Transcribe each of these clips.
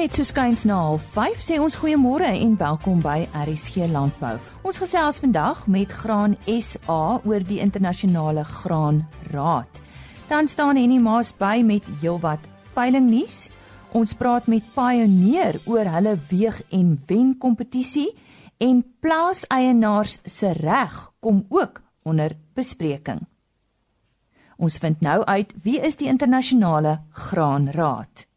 net so skuins na 05:30 sê ons goeiemôre en welkom by RSG Landbou. Ons gesels vandag met Graan SA oor die internasionale graanraad. Dan staan Henny Maas by met heelwat veilingnuus. Ons praat met Pioneer oor hulle weeg en wen kompetisie en plaaseienaars se reg kom ook onder bespreking. Ons vind nou uit wie is die internasionale graanraad.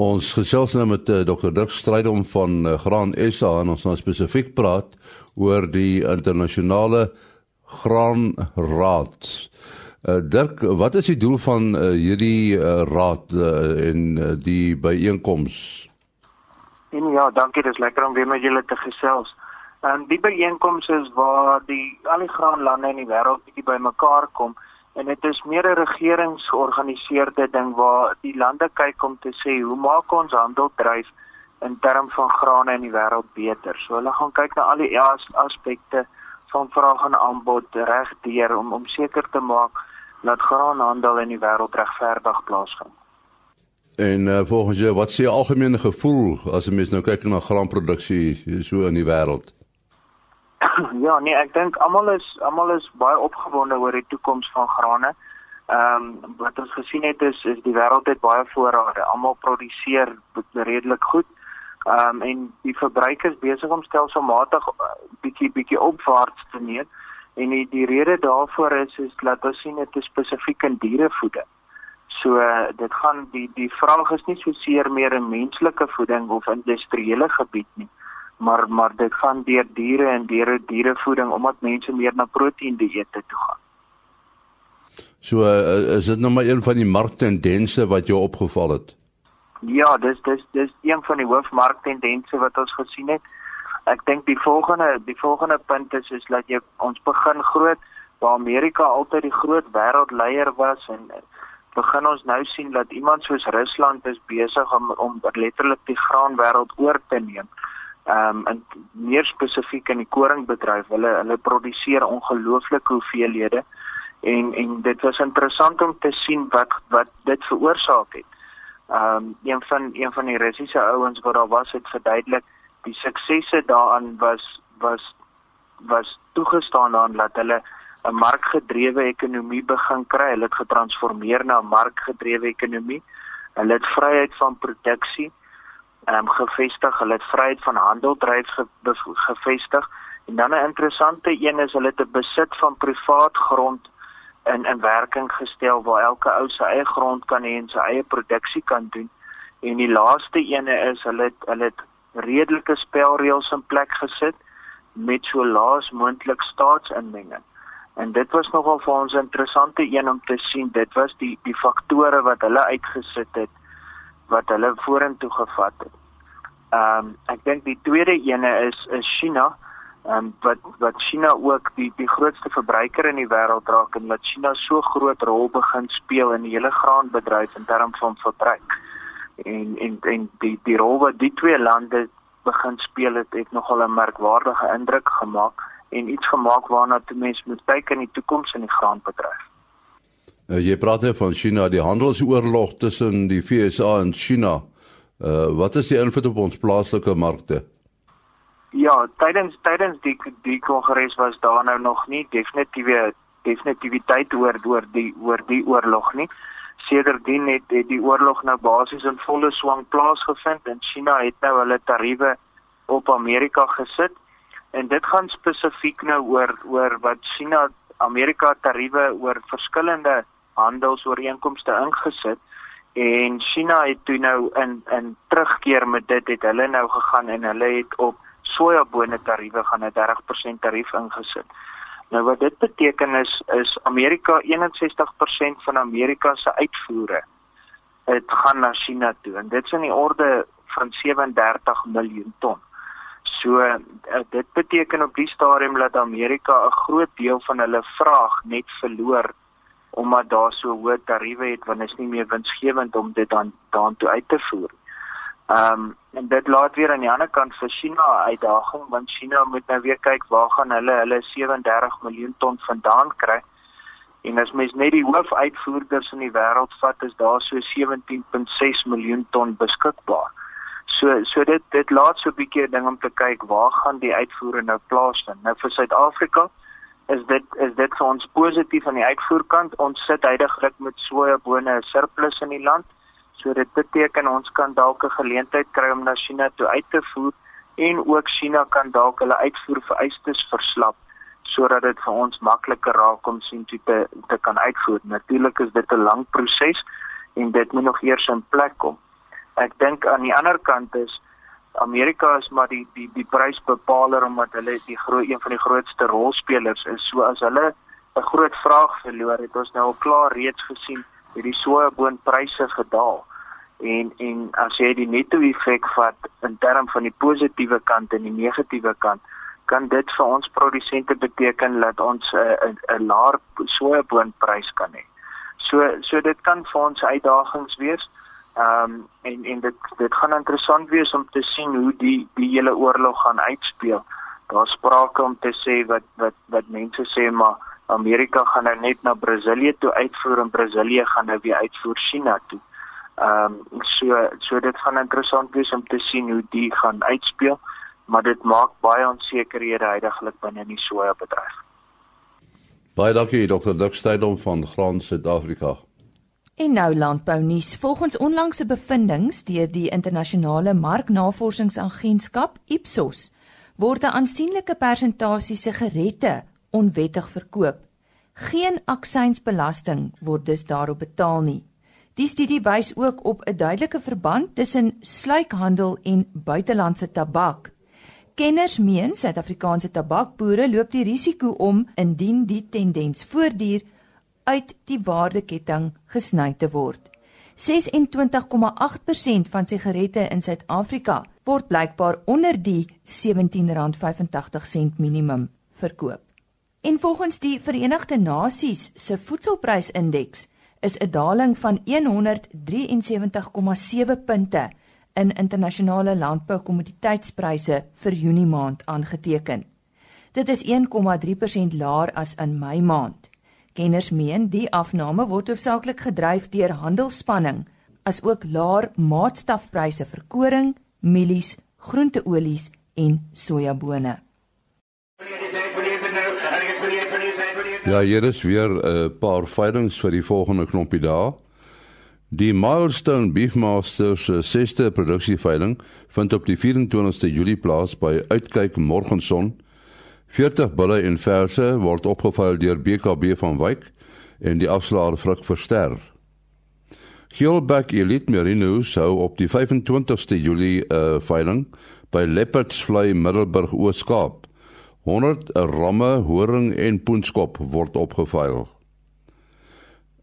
Ons gesels nou met uh, eh, Dr. Dirk Strydom van uh, Graan SA en ons gaan spesifiek praat oor die internasionale graanraad. Uh, Dirk, wat is die doel van uh, hierdie uh, raad uh, en uh, die byeenkoms? En ja, dankie, dit is lekker om weer met julle te gesels. En die byeenkoms is waar die al die graanlande in die wêreld bietjie bymekaar kom en dit is meer 'n regeringsgeorganiseerde ding waar die lande kyk om te sê hoe maak ons handel dryf in term van grane in die wêreld beter. So hulle gaan kyk na al die as aspekte van vraag en aanbod regdeur om om seker te maak dat graanhandel in die wêreld regverdig plaasvind. En uh, volgens jou, wat sê algemene gevoel as 'n mens nou kyk na graanproduksie so in die wêreld? Ja, nee, ek dink almal is almal is baie opgewonde oor die toekoms van grane. Ehm um, wat ons gesien het is is die wêreld het baie voorrade. Almal produseer redelik goed. Ehm um, en die verbruik is besig om stelselmatig uh, bietjie bietjie opwaarts te neem. En die die rede daarvoor is is dat ons sien dit is spesifiek in dierevoeding. So uh, dit gaan die die vraag is nie so seer meer in menslike voeding of industriële gebied nie maar maar dit gaan deur diere en deur dierevoeding omdat mense meer na proteïen dieete toe gaan. So uh, is dit nou maar een van die marktendense wat jou opgeval het. Ja, dis dis dis een van die hoofmarktendense wat ons gesien het. Ek dink die volgende die volgende punt is is dat jy ons begin groot waar Amerika altyd die groot wêreldleier was en begin ons nou sien dat iemand soos Rusland is besig om om letterlik die graanwêreld oor te neem ehm um, en meer spesifiek in die koringbedryf hulle hulle produseer ongelooflike hoeveelhede en en dit was interessant om te sien wat wat dit veroorsaak het. Ehm um, een van een van die Russiese ouens wat daar was het verduidelik die suksese daaraan was was was toegestaan aan dat hulle 'n markgedrewe ekonomie begin kry. Hulle het getransformeer na 'n markgedrewe ekonomie. Hulle het vryheid van produksie um, gevestig. Hulle het vryheid van handel dryf ge, gevestig. En dan 'n interessante een is hulle het 'n besit van privaat grond in in werking gestel waar elke ou sy eie grond kan hê en sy eie produksie kan doen. En die laaste ene is hulle het, hulle het redelike spelreëls in plek gesit met so laas moontlik staatsinmenging. En dit was nogal vir ons 'n interessante een om te sien. Dit was die die faktore wat hulle uitgesit het wat hulle vorentoe gevat het. Ehm um, ek dink die tweede ene is is China. Ehm um, wat wat China ook die die grootste verbruiker in die wêreld raak en wat China so groot rol begin speel in die hele graanbedryf in terme van verbruik. En en en die die rol wat die twee lande begin speel het, het nogal 'n merkwaardige indruk gemaak en iets gemaak waarna die mens moet kyk in die toekoms in die graanbedryf. Uh, jy praat hier van China, die handelsoorlog tussen die VSA en China. Uh wat is die invloed op ons plaaslike markte? Ja, tydens tydens die die kongres was daar nou nog nie definitiewe definitiwiteit oor oor die oor die oorlog nie. Sedertdien het, het die oorlog nou basies in volle swang plaasgevind en China het nou hulle tariewe op Amerika gesit. En dit gaan spesifiek nou oor oor wat China Amerika tariewe oor verskillende handelsooreenkomste ingesit en China het toe nou in in terugkeer met dit het hulle nou gegaan en hulle het op sojabone tariewe gaan 'n 30% tarief ingesit. Nou wat dit beteken is is Amerika 61% van Amerika se uitvoere het gaan na China toe en dit is in die orde van 37 miljoen ton. So uh, dit beteken op die stadium dat Amerika 'n groot deel van hulle vraag net verloor omdat daar so hoë tariewe het want dit is nie meer winsgewend om dit dan daartoe uit te voer. Ehm um, en dit laat weer aan die ander kant vir China 'n uitdaging want China moet nou weer kyk waar gaan hulle hulle 37 miljoen ton vandaan kry. En as mens net die hoofuitvoerders in die wêreld vat, is daar so 17.6 miljoen ton beskikbaar. So so dit dit laat so 'n bietjie ding om te kyk waar gaan die uitvoere nou plaasvind. Nou vir Suid-Afrika is dit is dit vir ons positief aan die uitvoerkant. Ons sit heidaglik met sojabone 'n surplus in die land. So dit beteken ons kan dalk 'n geleentheid kry om na China toe uit te voer en ook China kan dalk hulle uitvoervereistes verslap sodat dit vir ons makliker raak om sien toe te te kan uitvoer. Natuurlik is dit 'n lang proses en dit moet nog eers in plek kom. Ek dink aan die ander kant is Amerika is maar die die die prysbepaler omdat hulle die groot een van die grootste rolspelers is. So as hulle 'n groot vraag verloor, het ons nou al klaar reeds gesien het die sojaboonpryse gedaal. En en as jy die netto effek vat in term van die positiewe kant en die negatiewe kant, kan dit vir ons produsente beteken dat ons 'n 'n laer sojaboonprys kan hê. So so dit kan vir ons uitdagings wees. Ehm um, en en dit dit gaan interessant wees om te sien hoe die die hele oorlog gaan uitspeel. Daar's sprake om te sê wat wat wat mense sê maar Amerika gaan nou net na Brasilië toe uitvoer en Brasilië gaan nou weer uitvoer China toe. Ehm um, so so dit gaan interessant wees om te sien hoe die gaan uitspeel maar dit maak baie onsekerhede heidaglik binne die soja bedryf. Baie dankie Dr. Duksteidom van Graan Suid-Afrika. En nou landbou nuus. Volgens onlangse bevindinge deur die internasionale marknavorsingsagentskap Ipsos word 'n aansienlike persentasie sigarette onwettig verkoop. Geen aksiesbelasting word dus daarop betaal nie. Die studie wys ook op 'n duidelike verband tussen sluikhandel en buitelandse tabak. Kenners meen Suid-Afrikaanse tabakboere loop die risiko om indien die tendens voortduur uit die waardeketting gesny te word. 26,8% van sigarette in Suid-Afrika word blykbaar onder die R17.85 minimum verkoop. En volgens die Verenigde Nasies se voedselprysindeks is 'n daling van 173,7 punte in internasionale landboukommoditeitspryse vir Junie maand aangeteken. Dit is 1,3% laer as in Mei maand. Kenners meen die afname word hoofsaaklik gedryf deur handelsspanning, asook laer maatstafpryse vir koring, mielies, groenteolies en sojabone. Ja, hier is weer 'n uh, paar veilings vir die volgende knoppie dae. Die Milestone Beefmasters se sesde produksieveiling vind op die 24ste Julie plaas by Uitkyk Morgenson. 40 bulle en verse word opgeveil deur BKB van Wyk en die afslaer Frik Verster. Hillback Elite Merino sou op die 25ste Julie 'n uh, veiling by Leopards Vlei Middelburg Ooskaap. 100 ramme, horing en poenskop word opgeveil.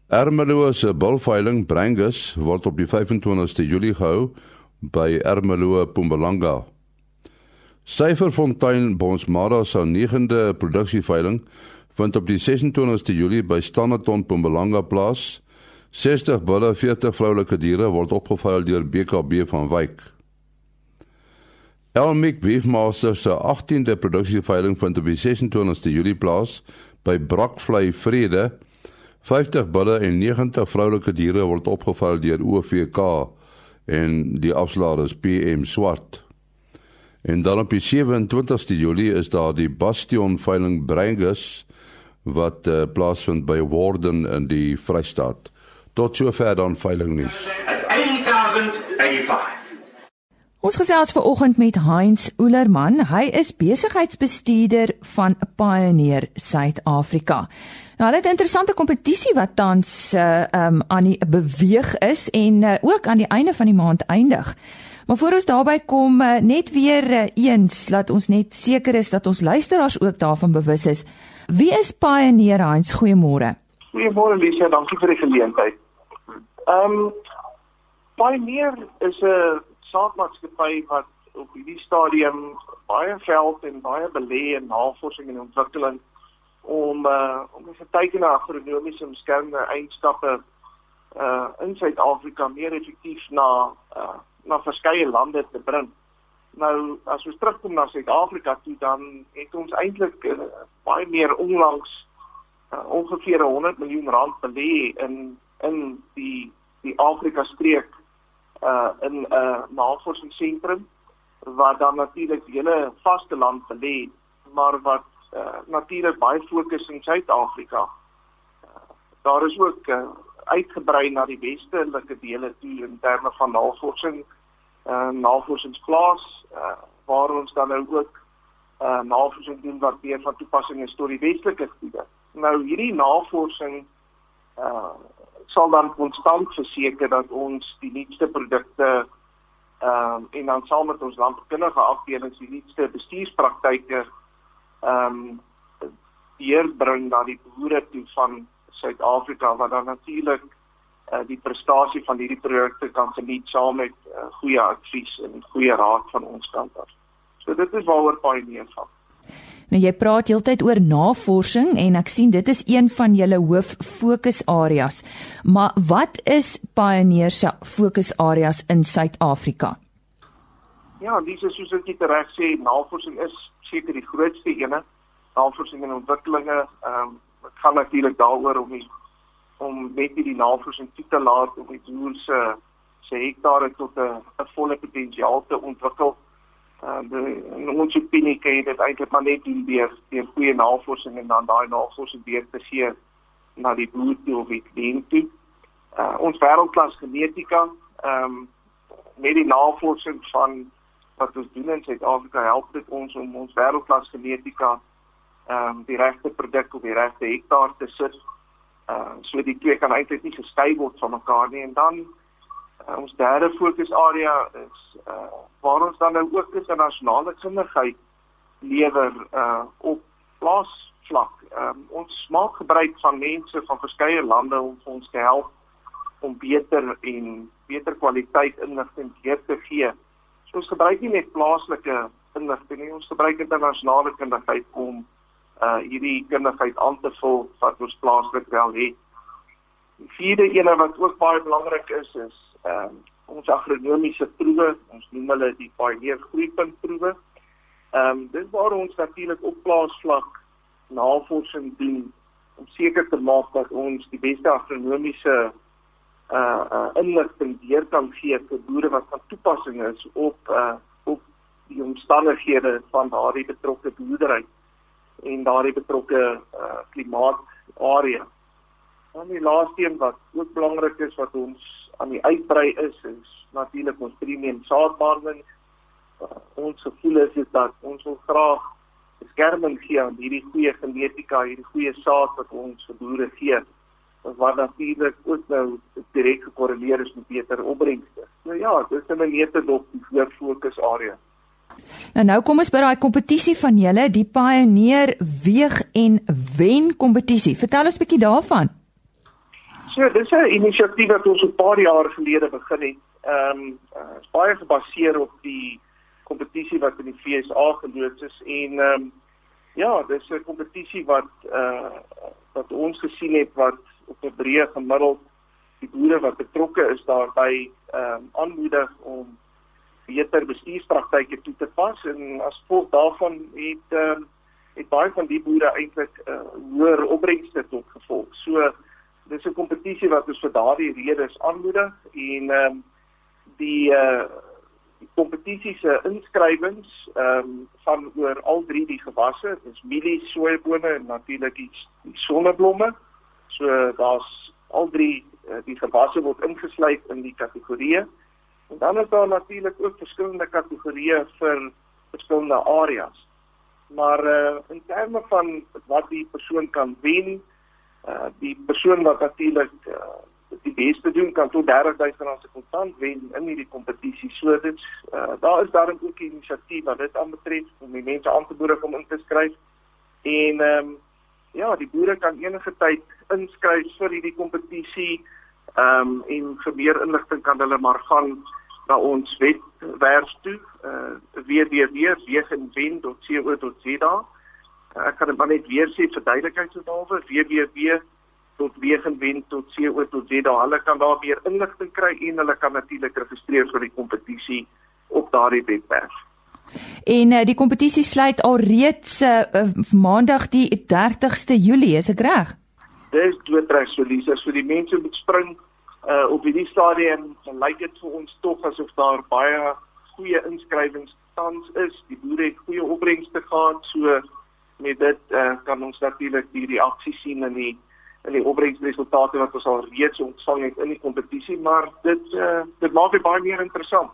Ermelo se bulveiling Brangus word op die 25ste Julie gehou by Ermelo Mpumalanga. Syferfontein Bonsmara se 9de produksieveiling vind op die 26ste Julie by Standerton Mpumalanga plaas. 60 bulle, 40 vroulike diere word opgeveil deur BKB van Wyk. Elmik Beefmaster se 18de produksieveiling vind op die 26ste Julie plaas by Brakvlei Vrede. 50 bulle en 90 vroulike diere word opgeval deur OVK en die afslaer is PM Swart. En dan op die 27ste Julie is daar die Bastion veiling Brangus wat uh, plaasvind by Warden in die Vrystaat. Tot sover dan veiling nuus. 8085 Ons gesels ver oggend met Heinz Oelerman. Hy is besigheidsbestuurder van Pioneer Suid-Afrika. Nou, hulle het 'n interessante kompetisie wat tans uh um aan die beweeg is en uh, ook aan die einde van die maand eindig. Maar voor ons daarby kom, uh, net weer uh, eens laat ons net seker is dat ons luisteraars ook daarvan bewus is. Wie is Pioneer Heinz? Goeiemôre. Goeiemôre Lisa, dankie vir die geleentheid. Um Pioneer is 'n saakmaatskappy wat op hierdie stadium baie geld en baie belê in navorsing en ontwikkeling om uh, om te kyk na agronomiese beskermde eienskappe uh in Suid-Afrika meer effektief na uh na verskeie lande te bring. Nou as ons terugkom na Suid-Afrika toe dan het ons eintlik uh, baie meer onlangs uh, ongeveer 100 miljoen rand belê in in die die Afrika streek uh in 'n uh, navorsingsentrum wat dan natuurlik hele vaste land belê, maar wat uh, natuurlik baie fokus in Suid-Afrika. Uh, daar is ook uh, uitgebrei na die westelike dele toe in terme van navorsing, navorsingsplaas uh, waar ons dan nou ook uh navorsing doen wat weer van toepassing is tot die westelike gebiede. Nou hierdie navorsing uh sal dan konstant verseker dat ons die nuutste produkte ehm um, en dan saam met ons landboukundige afdelings die nuutste bestuurspraktyke ehm um, hier bring na die boere toe van Suid-Afrika wat dan natuurlik uh, die prestasie van hierdie projekte kan geniet saam met uh, goeie advies en goeie raad van ons kant af. So dit is waaroor Pioneer gaan. Nou jy praat heeltyd oor navorsing en ek sien dit is een van julle hoof fokusareas. Maar wat is Pioneer se fokusareas in Suid-Afrika? Ja, dis soos ek dit reg sê, navorsing is seker die grootste ene. Navorsing en ontwikkelinge, ehm um, dit gaan natuurlik daaroor om die, om net die navorsing toe te laat om die boer se se hektare tot 'n volle potensiaal te ontwikkel uh, in ons opinie kan jy dit eintlik maar net doen deur deur goeie navorsing en dan daai navorsing weer te gee na die bloed toe of die kliënt toe. Uh, ons wêreldklas genetika, ehm um, met die navorsing van wat ons doen in Suid-Afrika help dit ons om ons wêreldklas genetika ehm um, die regte produk op die regte hektaar te sit. Uh, so die twee kan eintlik nie geskei word van mekaar nie en dan uh, ons derde fokusarea is uh, waar ons dan nou ook internasionale kundigheid lewer uh, op plaasvlak. Um, ons maak gebruik van mense van verskeie lande om ons te help om beter en beter kwaliteit inligting te gee. So ons gebruik nie net plaaslike inligting nie, ons gebruik internasionale kundigheid om uh hierdie kundigheid aan te vul wat ons plaaslik wel het. Die vierde ene wat ook baie belangrik is is ehm um, ons agronomiese proewe, ons noem hulle die pioneer groeipunt proewe. Ehm um, dis waar ons natuurlik op plaasvlak navorsing doen om seker te maak dat ons die beste agronomiese uh uh inligting deur kan gee vir boere wat van toepassing is op uh op die omstandighede van daardie betrokke boerdery en daardie betrokke uh klimaatarea. Dan die laaste een wat ook belangrik is wat ons aan die uitbrei is is natuurlik ons premium saadbehandeling. Uh, ons gevoel is, is dat ons wil graag beskerming gee aan hierdie goeie genetika, hierdie goeie saad wat ons vir boere gee. Wat natuurlik ook nou direk gekorreleer is met beter opbrengste. Nou ja, dis 'n meter dop die groot fokusarea. Nou nou kom ons by daai kompetisie van julle, die Pioneer Weeg en Wen kompetisie. Vertel ons 'n bietjie daarvan. So, dis 'n inisiatief wat ons 'n paar jaar gelede begin het. Ehm um, uh, is baie gebaseer op die kompetisie wat in die FSA geloods is en ehm um, ja, dis 'n kompetisie wat uh wat ons gesien het wat op 'n breë gemiddeld die boere wat betrokke is daarbey ehm um, aanmoedig om beter bestuurspraktyke toe te pas en as gevolg daarvan het ehm um, het baie van die boere eintlik uh, hoër opbrengste tot gevolg. So dis 'n kompetisie wat ons vir daardie redes aanmoedig en ehm um, die uh die kompetisie se inskrywings ehm um, van oor al drie die gewasse, dis mielie, soeibone en natuurlik die, die sonneblomme. So daar's al drie uh, die gewasse word ingesluit in die kategorieë. En dan is daar natuurlik ook verskillende kategorieë vir verskillende areas. Maar uh in terme van wat die persoon kan wen, uh, die persoon wat natuurlik uh, die beste doen kan tot 30000 rand se kontant wen in hierdie kompetisie. So dit uh, daar is daarin ook 'n inisiatief wat dit aanbetref om die mense aan te moedig om in te skryf. En ehm um, ja, die boere kan enige tyd inskryf vir hierdie kompetisie. Ehm um, en vir meer inligting kan hulle maar gaan na ons webwerf toe, uh www.wegenwen.co.za ek kan dit maar net weer sê vir duidelikheidsbehalwe www.wegenwen.co.za hulle kan daar meer inligting kry en hulle kan natuurlik registreer vir die kompetisie op daardie webwerf. En uh, die kompetisie sluit al reeds uh, maandag die 30ste Julie, is ek reg? Dis doodreg so Lisa, so die mense moet spring uh op hierdie stadium lyk dit vir ons tog asof daar baie goeie inskrywings tans is. Die boere het goeie opbrengste gehad, so met dit uh kan ons natuurlik die reaksie sien in die in die opbrengsresultate wat ons al reeds ontvang het in die kompetisie, maar dit uh dit maak dit baie meer interessant.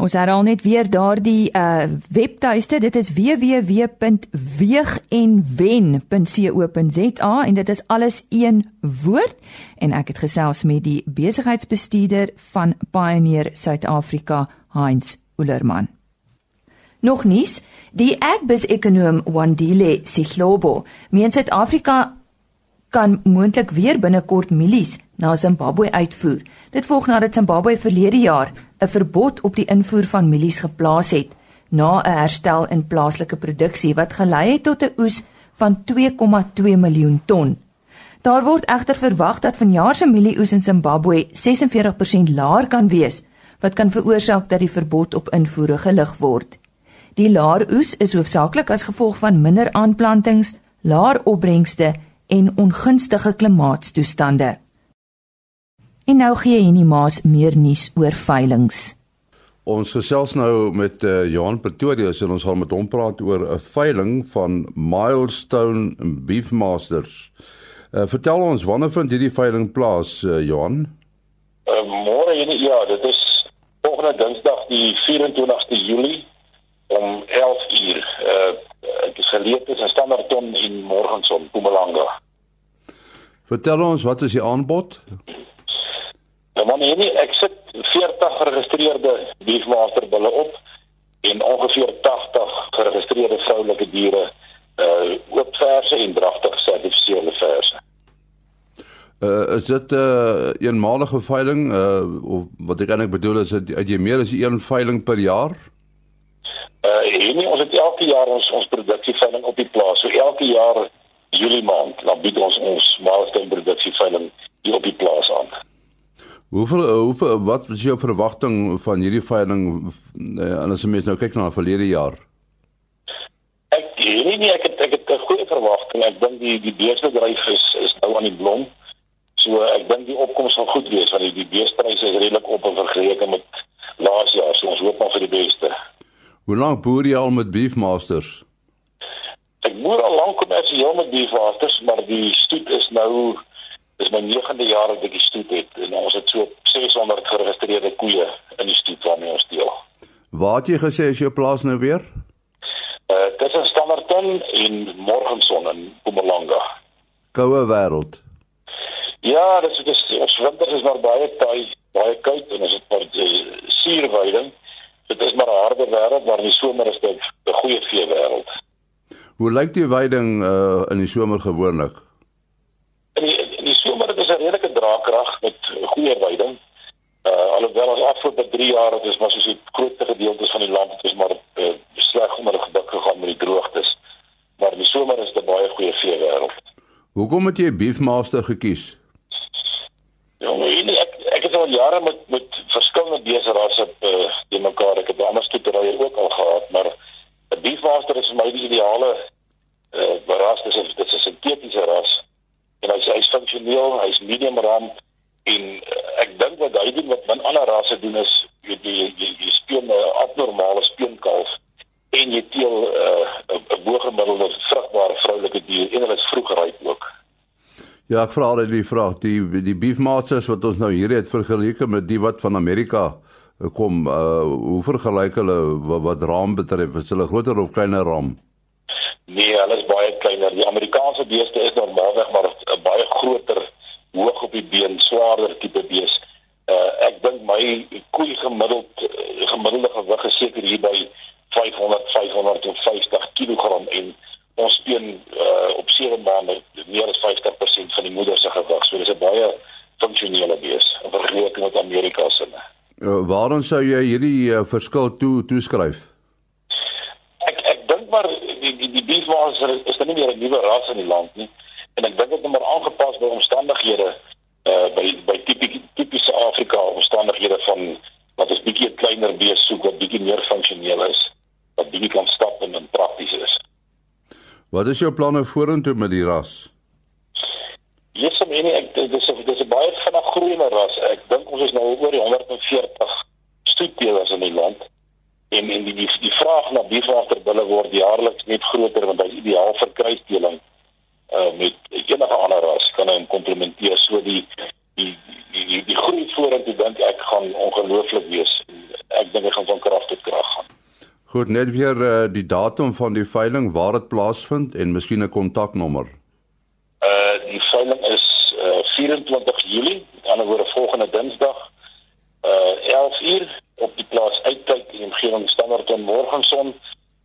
Ons herhaal net weer daardie uh webtuiste. Dit is www.weegenwen.co.za en dit is alles een woord en ek het gesels met die besigheidsbestuurder van Pioneer Suid-Afrika, Heinz Ullerman. Nog nuus, die agbus-ekonoom Wandile Sihlobo meen Suid-Afrika kan moontlik weer binnekort mielies na Zimbabwe uitvoer. Dit volg nadat Zimbabwe verlede jaar 'n verbod op die invoer van mielies geplaas het na 'n herstel in plaaslike produksie wat gelei het tot 'n oes van 2,2 miljoen ton. Daar word egter verwag dat vanjaar se mielieoes in Zimbabwe 46% laer kan wees, wat kan veroorsaak dat die verbod op invoere gelig word. Die laer oes is hoofsaaklik as gevolg van minder aanplantings, laer opbrengste en ongunstige klimaatstoestande. En nou gee Henny Maas meer nuus oor veilinge. Ons gesels nou met uh, Johan Pretoria en ons gaan met hom praat oor 'n veiling van Milestone Beefmasters. Uh, vertel ons wanneer vind hierdie veiling plaas, uh, Johan? Uh, Môre, ja, dit is volgende Dinsdag die 24ste Julie om 11 uur. Uh, ek is geleë tussen Standerton en Morgenson, Mpumalanga. Vertel ons wat is die aanbod? Ja man, nee, ek sit 40 geregistreerde beefmaster bulle op en ongeveer 80 geregistreerde vroulike diere uh oopverse en dragtige gesertifiseerde verse. Uh is dit 'n uh, eenmalige veiling uh of wat ek eintlik bedoel is dit jy meer as een veiling per jaar? Uh nee, ons het elke jaar ons ons produksieveiling op die plaas. So elke jaar Julie maand dan bied ons ons milestone produksieveiling hier op die plaas aan. Hoeveel eh, hoeveel wat is jou verwagting van hierdie veiling uh, as jy mens nou kyk na verlede jaar? Ek weet nie ek het ek het 'n goeie verwagting. Ek dink die die beestebedryf is is nou aan die blom. So ek dink die opkomste sal goed wees want die, die beestepryse is redelik op en vergeleke met laas jaar. So ons hoop maar vir die beste. Hoe lank boer jy al met Beefmasters? Ek boer al lank kommersieel met Beefmasters, maar die stoet is nou dis my 9de jaar dat ek die stoet het en ons het so 600 geregistreerde koeie in die stoet waarmee ons deel. Waar het jy gesê is jou plaas nou weer? Uh dis in Standerton en Morgenson in Mpumalanga. Koue wêreld. Ja, dis dis ons winter is maar baie taai, baie koud en as dit maar suurweiding, dit is maar 'n harde wêreld, maar in die somer is dit 'n goeie vee wêreld. Hoe lyk die weiding uh in die somer gewoonlik? In die, redelike draagkrag met goeie veiding. Uh alhoewel ons afgelope 3 jaar het ons maar soos die grootste gedeeltes van die land het ons maar uh, sleg onder die gebuk gegaan met die droogtes. Maar die somer is 'n baie goeie vee wêreld. Hoekom het jy Beefmaster gekies? Ja, nee, ek ek het al jare met met verskillende beesrasse uh die mekaar. Ek het ander stoeterye ook al gehad, maar 'n Beefmaster is vir my die ideale uh ras, dis 'n dis 'n sintetiese ras. En hy's hy's funksioneel, hy's medium ram en uh, ek dink wat hy doen wat van ander rasse doen is jy jy, jy speel 'n abnormale speenkalf en jy teel eh, 'n uh, bogemiddelde vrugbare vroulike dier en hulle is vroeg ryp ook. Ja, ek vra al die vraag, die die beefmasters wat ons nou hier het vergelyk met die wat van Amerika eh, kom, uh, hoe vergelyk hulle wat, wat raam betref, is hulle groter of kleiner raam? Nee, hulle is baie kleiner. Die Amerikaanse beeste is normaalweg maar 'n baie groter, hoog op die been, swaarder tipe bees. Uh ek dink my koei gemiddeld uh, gemiddelde gewig is seker hier by 500 550 kg en ons speen uh op 7 maande meer as 50% van die moeder se gewig. So dis 'n baie funksionele bees in vergelyking met Amerika se. Waarom sou jy hierdie uh, verskil toe toeskryf? beefmaster is dan nie meer 'n nuwe ras in die land nie en ek dink dit moet maar aangepas by omstandighede uh by by tipiese tipiese Afrika omstandighede van wat is bietjie 'n kleiner bees soek wat bietjie meer funksioneel is wat bietjie kan stap en prakties is. Wat is jou planne vorentoe met die ras? Yes, I mean, ek dis dis is 'n baie algemene ras, ek dink ons is nou oor die 140 stoetteelers in die land. En en die die, die vraag na beefwaterbulle word jaarliks net groter want hy ideaal vir kruisteeling uh met enige ander ras kan hy komplementeer so die die die die, die groei vorentoe dink ek gaan ongelooflik wees. Ek dink hy gaan van krag tot krag gaan. Goed, net weer uh, die datum van die veiling waar dit plaasvind en miskien 'n kontaknommer. Uh die veiling is uh 24 Julie, aan die volgende Dinsdag uh 11 uur op die plaas uitkyk in omgewing standaard en morgenson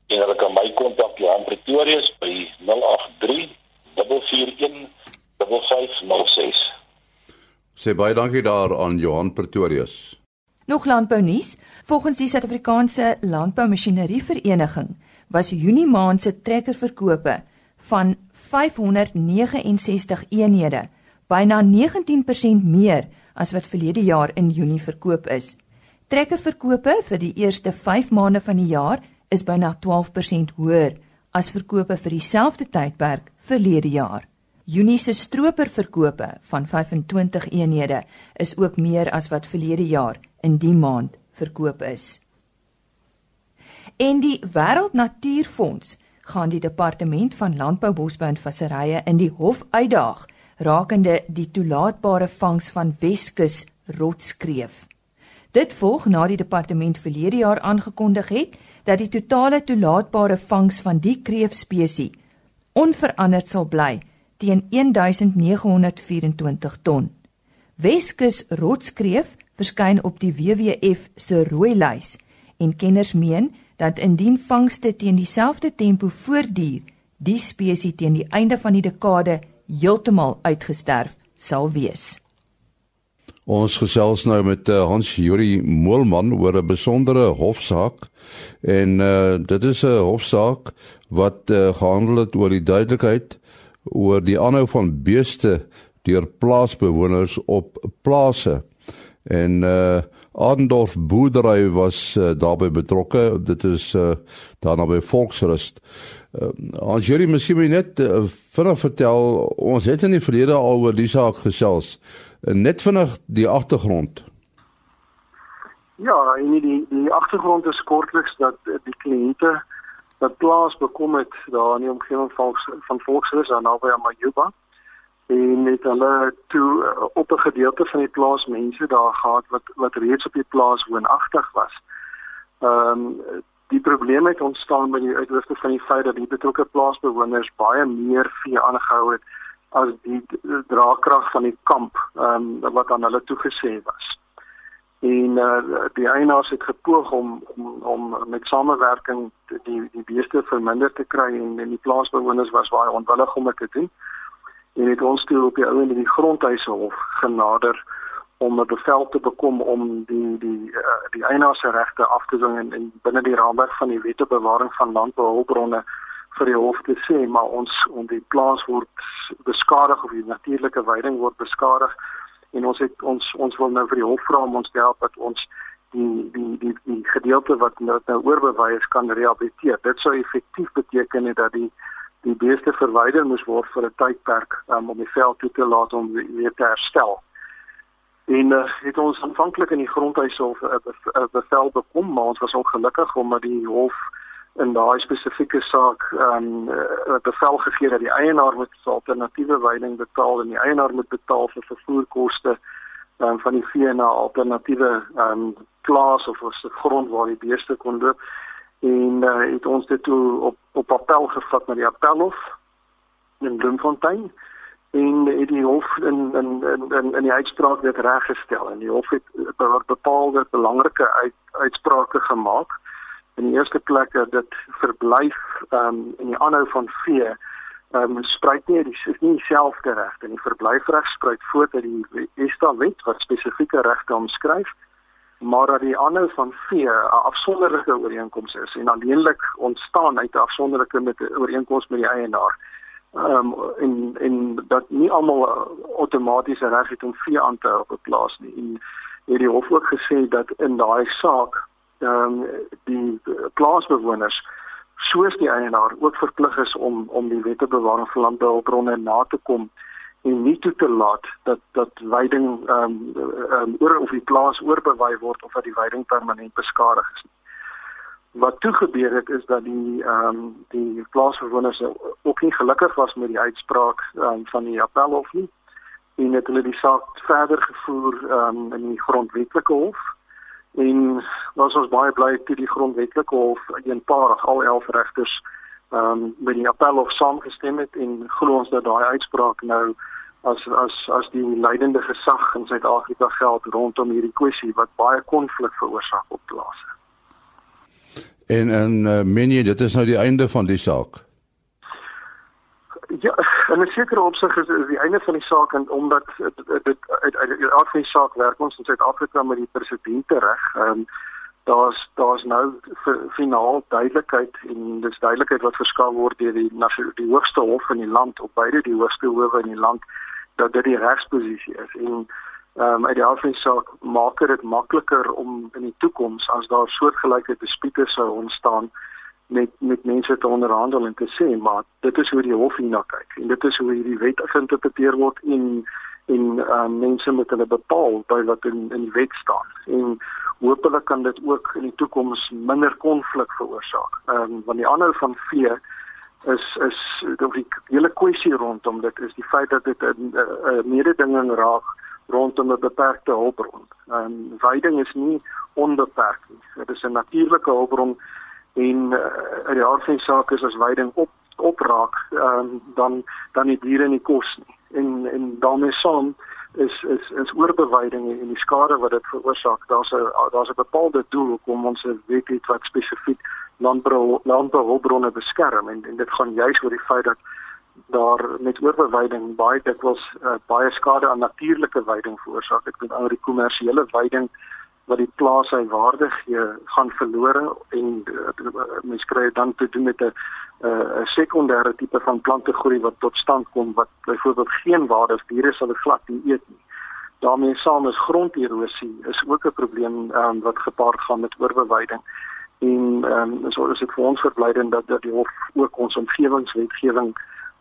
en hulle kan my kontak Johan Pretorius by 083 441 5506. Sê baie dankie daar aan Johan Pretorius. Nog landbou nuus. Volgens die Suid-Afrikaanse Landboumasjinerie Vereniging was Junie maand se trekkerverkope van 569 eenhede, byna 19% meer as wat verlede jaar in Junie verkoop is. Trekkerverkope vir die eerste 5 maande van die jaar is byna 12% hoër as verkope vir dieselfde tydperk verlede jaar. Junie se stroperverkope van 25 eenhede is ook meer as wat verlede jaar in die maand verkoop is. En die Wêreld Natuurfonds gaan die departement van Landbou, Bosbou en Visserye in die hof uitdaag rakende die toelaatbare vangs van Weskus rotskreef. Dit volg na die departement verlede jaar aangekondig het dat die totale toelaatbare vangs van die kreefspesie onveranderd sal bly teen 1924 ton. Weskus rotskreef verskyn op die WWF se rooi lys en kenners meen dat indien vangste teen dieselfde tempo voortduur, die spesies teen die einde van die dekade heeltemal uitgesterf sal wees. Ons gesels nou met uh, Hans Juri Moelman oor 'n besondere hofsaak en uh, dit is 'n hofsaak wat uh, gehandel het oor die duidelikheid oor die aanhou van beeste deur plaasbewoners op plase. En uh Adendorf boerdery was uh, daarbey betrokke. Dit is uh daarna by Volksrust. Uh, as jy miskien net uh, vinnig vertel, ons het in die verlede al oor die saak gesels. Uh, net vinnig die agtergrond. Ja, en die die agtergrond is kortliks dat die kliënte wat plaas bekom het daar in die omgewing van van Volksrust daar naby aan Majuba en met hulle toe uh, op 'n gedeelte van die plaas mense daar gehad wat wat reeds op die plaas woonagtig was. Ehm um, die probleem het ontstaan by die uitwiste van die feit dat die betrokke plaasbewoners baie meer vee aangehou het as die draagkrag van die kamp ehm um, wat aan hulle toegesê was. En uh, die eienaars het gepoog om om om met samewerking die die beeste verminder te kry en, en die plaasbewoners was baie onwillig om dit te doen. En het ons toe op die ou en die grondhuise hof genader om 'n bevel te bekom om die die uh, die eienaars se regte af te dwing en, en binne die raamwerk van die wet op bewaring van landbouhulpbronne vir die hof te sê maar ons om die plaas word beskadig of die natuurlike veiding word beskadig en ons het ons ons wil nou vir die hof vra om ons te help dat ons die die die die gedeelte wat nou, nou oorbewys kan rehabiliteer. Dit sou effektief beteken dat die die beeste verwyder moes word vir 'n tydperk um, om die vel toe te laat om weer te herstel. En uh, het ons aanvanklik in die grondhuis hof 'n uh, uh, bevel bekom, maar ons was ongelukkig omdat die hof in daai spesifieke saak ehm um, uh, bevel gegee dat die eienaar moet alternatiewe veiding betaal en die eienaar moet betaal vir vervoerkoste um, van die vee na alternatiewe ehm um, plaas of 'n grond waar die beeste kon loop. En uh, het ons dit toe op op appel gevat na die appelhof in Bloemfontein en het die hof in in in in die uitspraak dit reggestel. En die hof het bepaalde belangrike uit, uitsprake gemaak in die eerste plek dat dit verblyf um, in die aanhou van vee um, spruit nie dis is nie dieselfde reg en die verblyfreg spruit voort uit die ESTA wet wat spesifieke regte omskryf maar dat die aanhou van vee 'n afsonderlike ooreenkoms is en alleenlik ontstaan uit 'n afsonderlike met ooreenkoms met die eienaar. Ehm um, en en dat nie almal outomaties reg het om vee aan te hou op 'n plaas nie. En het die hof ook gesê dat in daai saak ehm um, die plaasbewoners soos die eienaar ook verplig is om om die wette bewaring van landbouhulpbronne na te kom en nie toe te laat dat dat veiding ehm um, um, oor of die plaas oorbewei word of dat die veiding permanent beskadig is. Wat toe gebeur het is dat die ehm um, die plaasbewoners ook nie gelukkig was met die uitspraak um, van die appelhof nie en het hulle die saak verder gevoer um, in die grondwetlike hof en was ons baie bly toe die grondwetlike hof eenparig al 11 regters ehm um, met die appelhof saamgestem het en glo ons dat daai uitspraak nou as as as die leidende gesag in Suid-Afrika geld rondom hierdie kwessie wat baie konflik veroorsaak op plase. En en uh, meen jy dit is nou die einde van die saak? Ja, en 'n sekere opsig is, is die einde van die saak en omdat dit uit uit die aard van die saak werk ons in Suid-Afrika met die presidente reg. Ehm daar's daar's nou finaal duidelikheid en dis duidelikheid wat verskaf word deur die die hoogste hof in die land op beide die hoogste howe in die land dat dit die regsposisie is en ehm um, uit die afspraak maak dit makliker om in die toekoms as daar soortgelyke dispute sou ontstaan met met mense te onderhandel en te sê maar dit is hoe die hof hierna kyk en dit is hoe hierdie wet geïnterpreteer word en en um, mense moet hulle bepaal by wat in in die wet staan en hopelik kan dit ook in die toekoms minder konflik veroorsaak. Ehm um, want die ander van vee is is die hele kwessie rondom dit is die feit dat dit 'n mededinging raak rondom 'n beperkte hulpbron. Ehm um, veiding is nie onbeperk nie. Dit is 'n natuurlike hulpbron en uh, die aard van die saak is as veiding op opraak, um, dan dan die diere nie kos nie. En en daarmee saam is is is oorbeweiding en die skade wat dit veroorsaak. Daar's 'n daar's 'n bepaalde doel om ons wet het wat spesifiek landbou landbouhulpbronne beskerm en, en dit gaan juis oor die feit dat daar met oorbeweiding baie dikwels uh, baie skade aan natuurlike weiding veroorsaak. Ek bedoel die kommersiële weiding wat die plaas sy waarde gee gaan verlore en uh, mens kry dan te doen met 'n 'n uh, sekondêre tipe van plante groei wat tot stand kom wat byvoorbeeld geen waarde vir diere sal glad nie eet nie. daarmee saam is gronderosie is ook 'n probleem um, wat gepaard gaan met oorbeweiding en ehm um, so is dit vir ons verblydend dat dat die hof ook ons omgewingswetgewing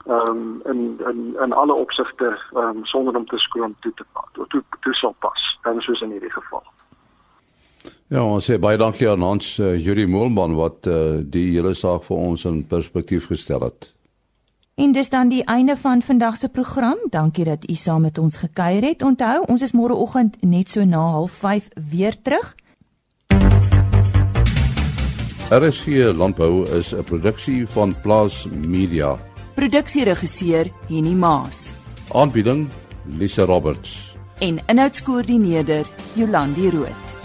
ehm um, in in in alle opsigte ehm um, sonder om te skroom toe te toe toe sal pas dan soos in hierdie geval. Ja, ons sê baie dankie aan ons uh, Juri Moelman wat uh, die hele saak vir ons in perspektief gestel het. En dis dan die einde van vandag se program. Dankie dat u saam met ons gekuier het. Onthou, ons is môreoggend net so na 05:30 weer terug. RSG Landbou is 'n produksie van Plaas Media. Produksieregisseur Henny Maas. Aanbieding Lisa Roberts. En inhoudskoördineerder Jolandi Root.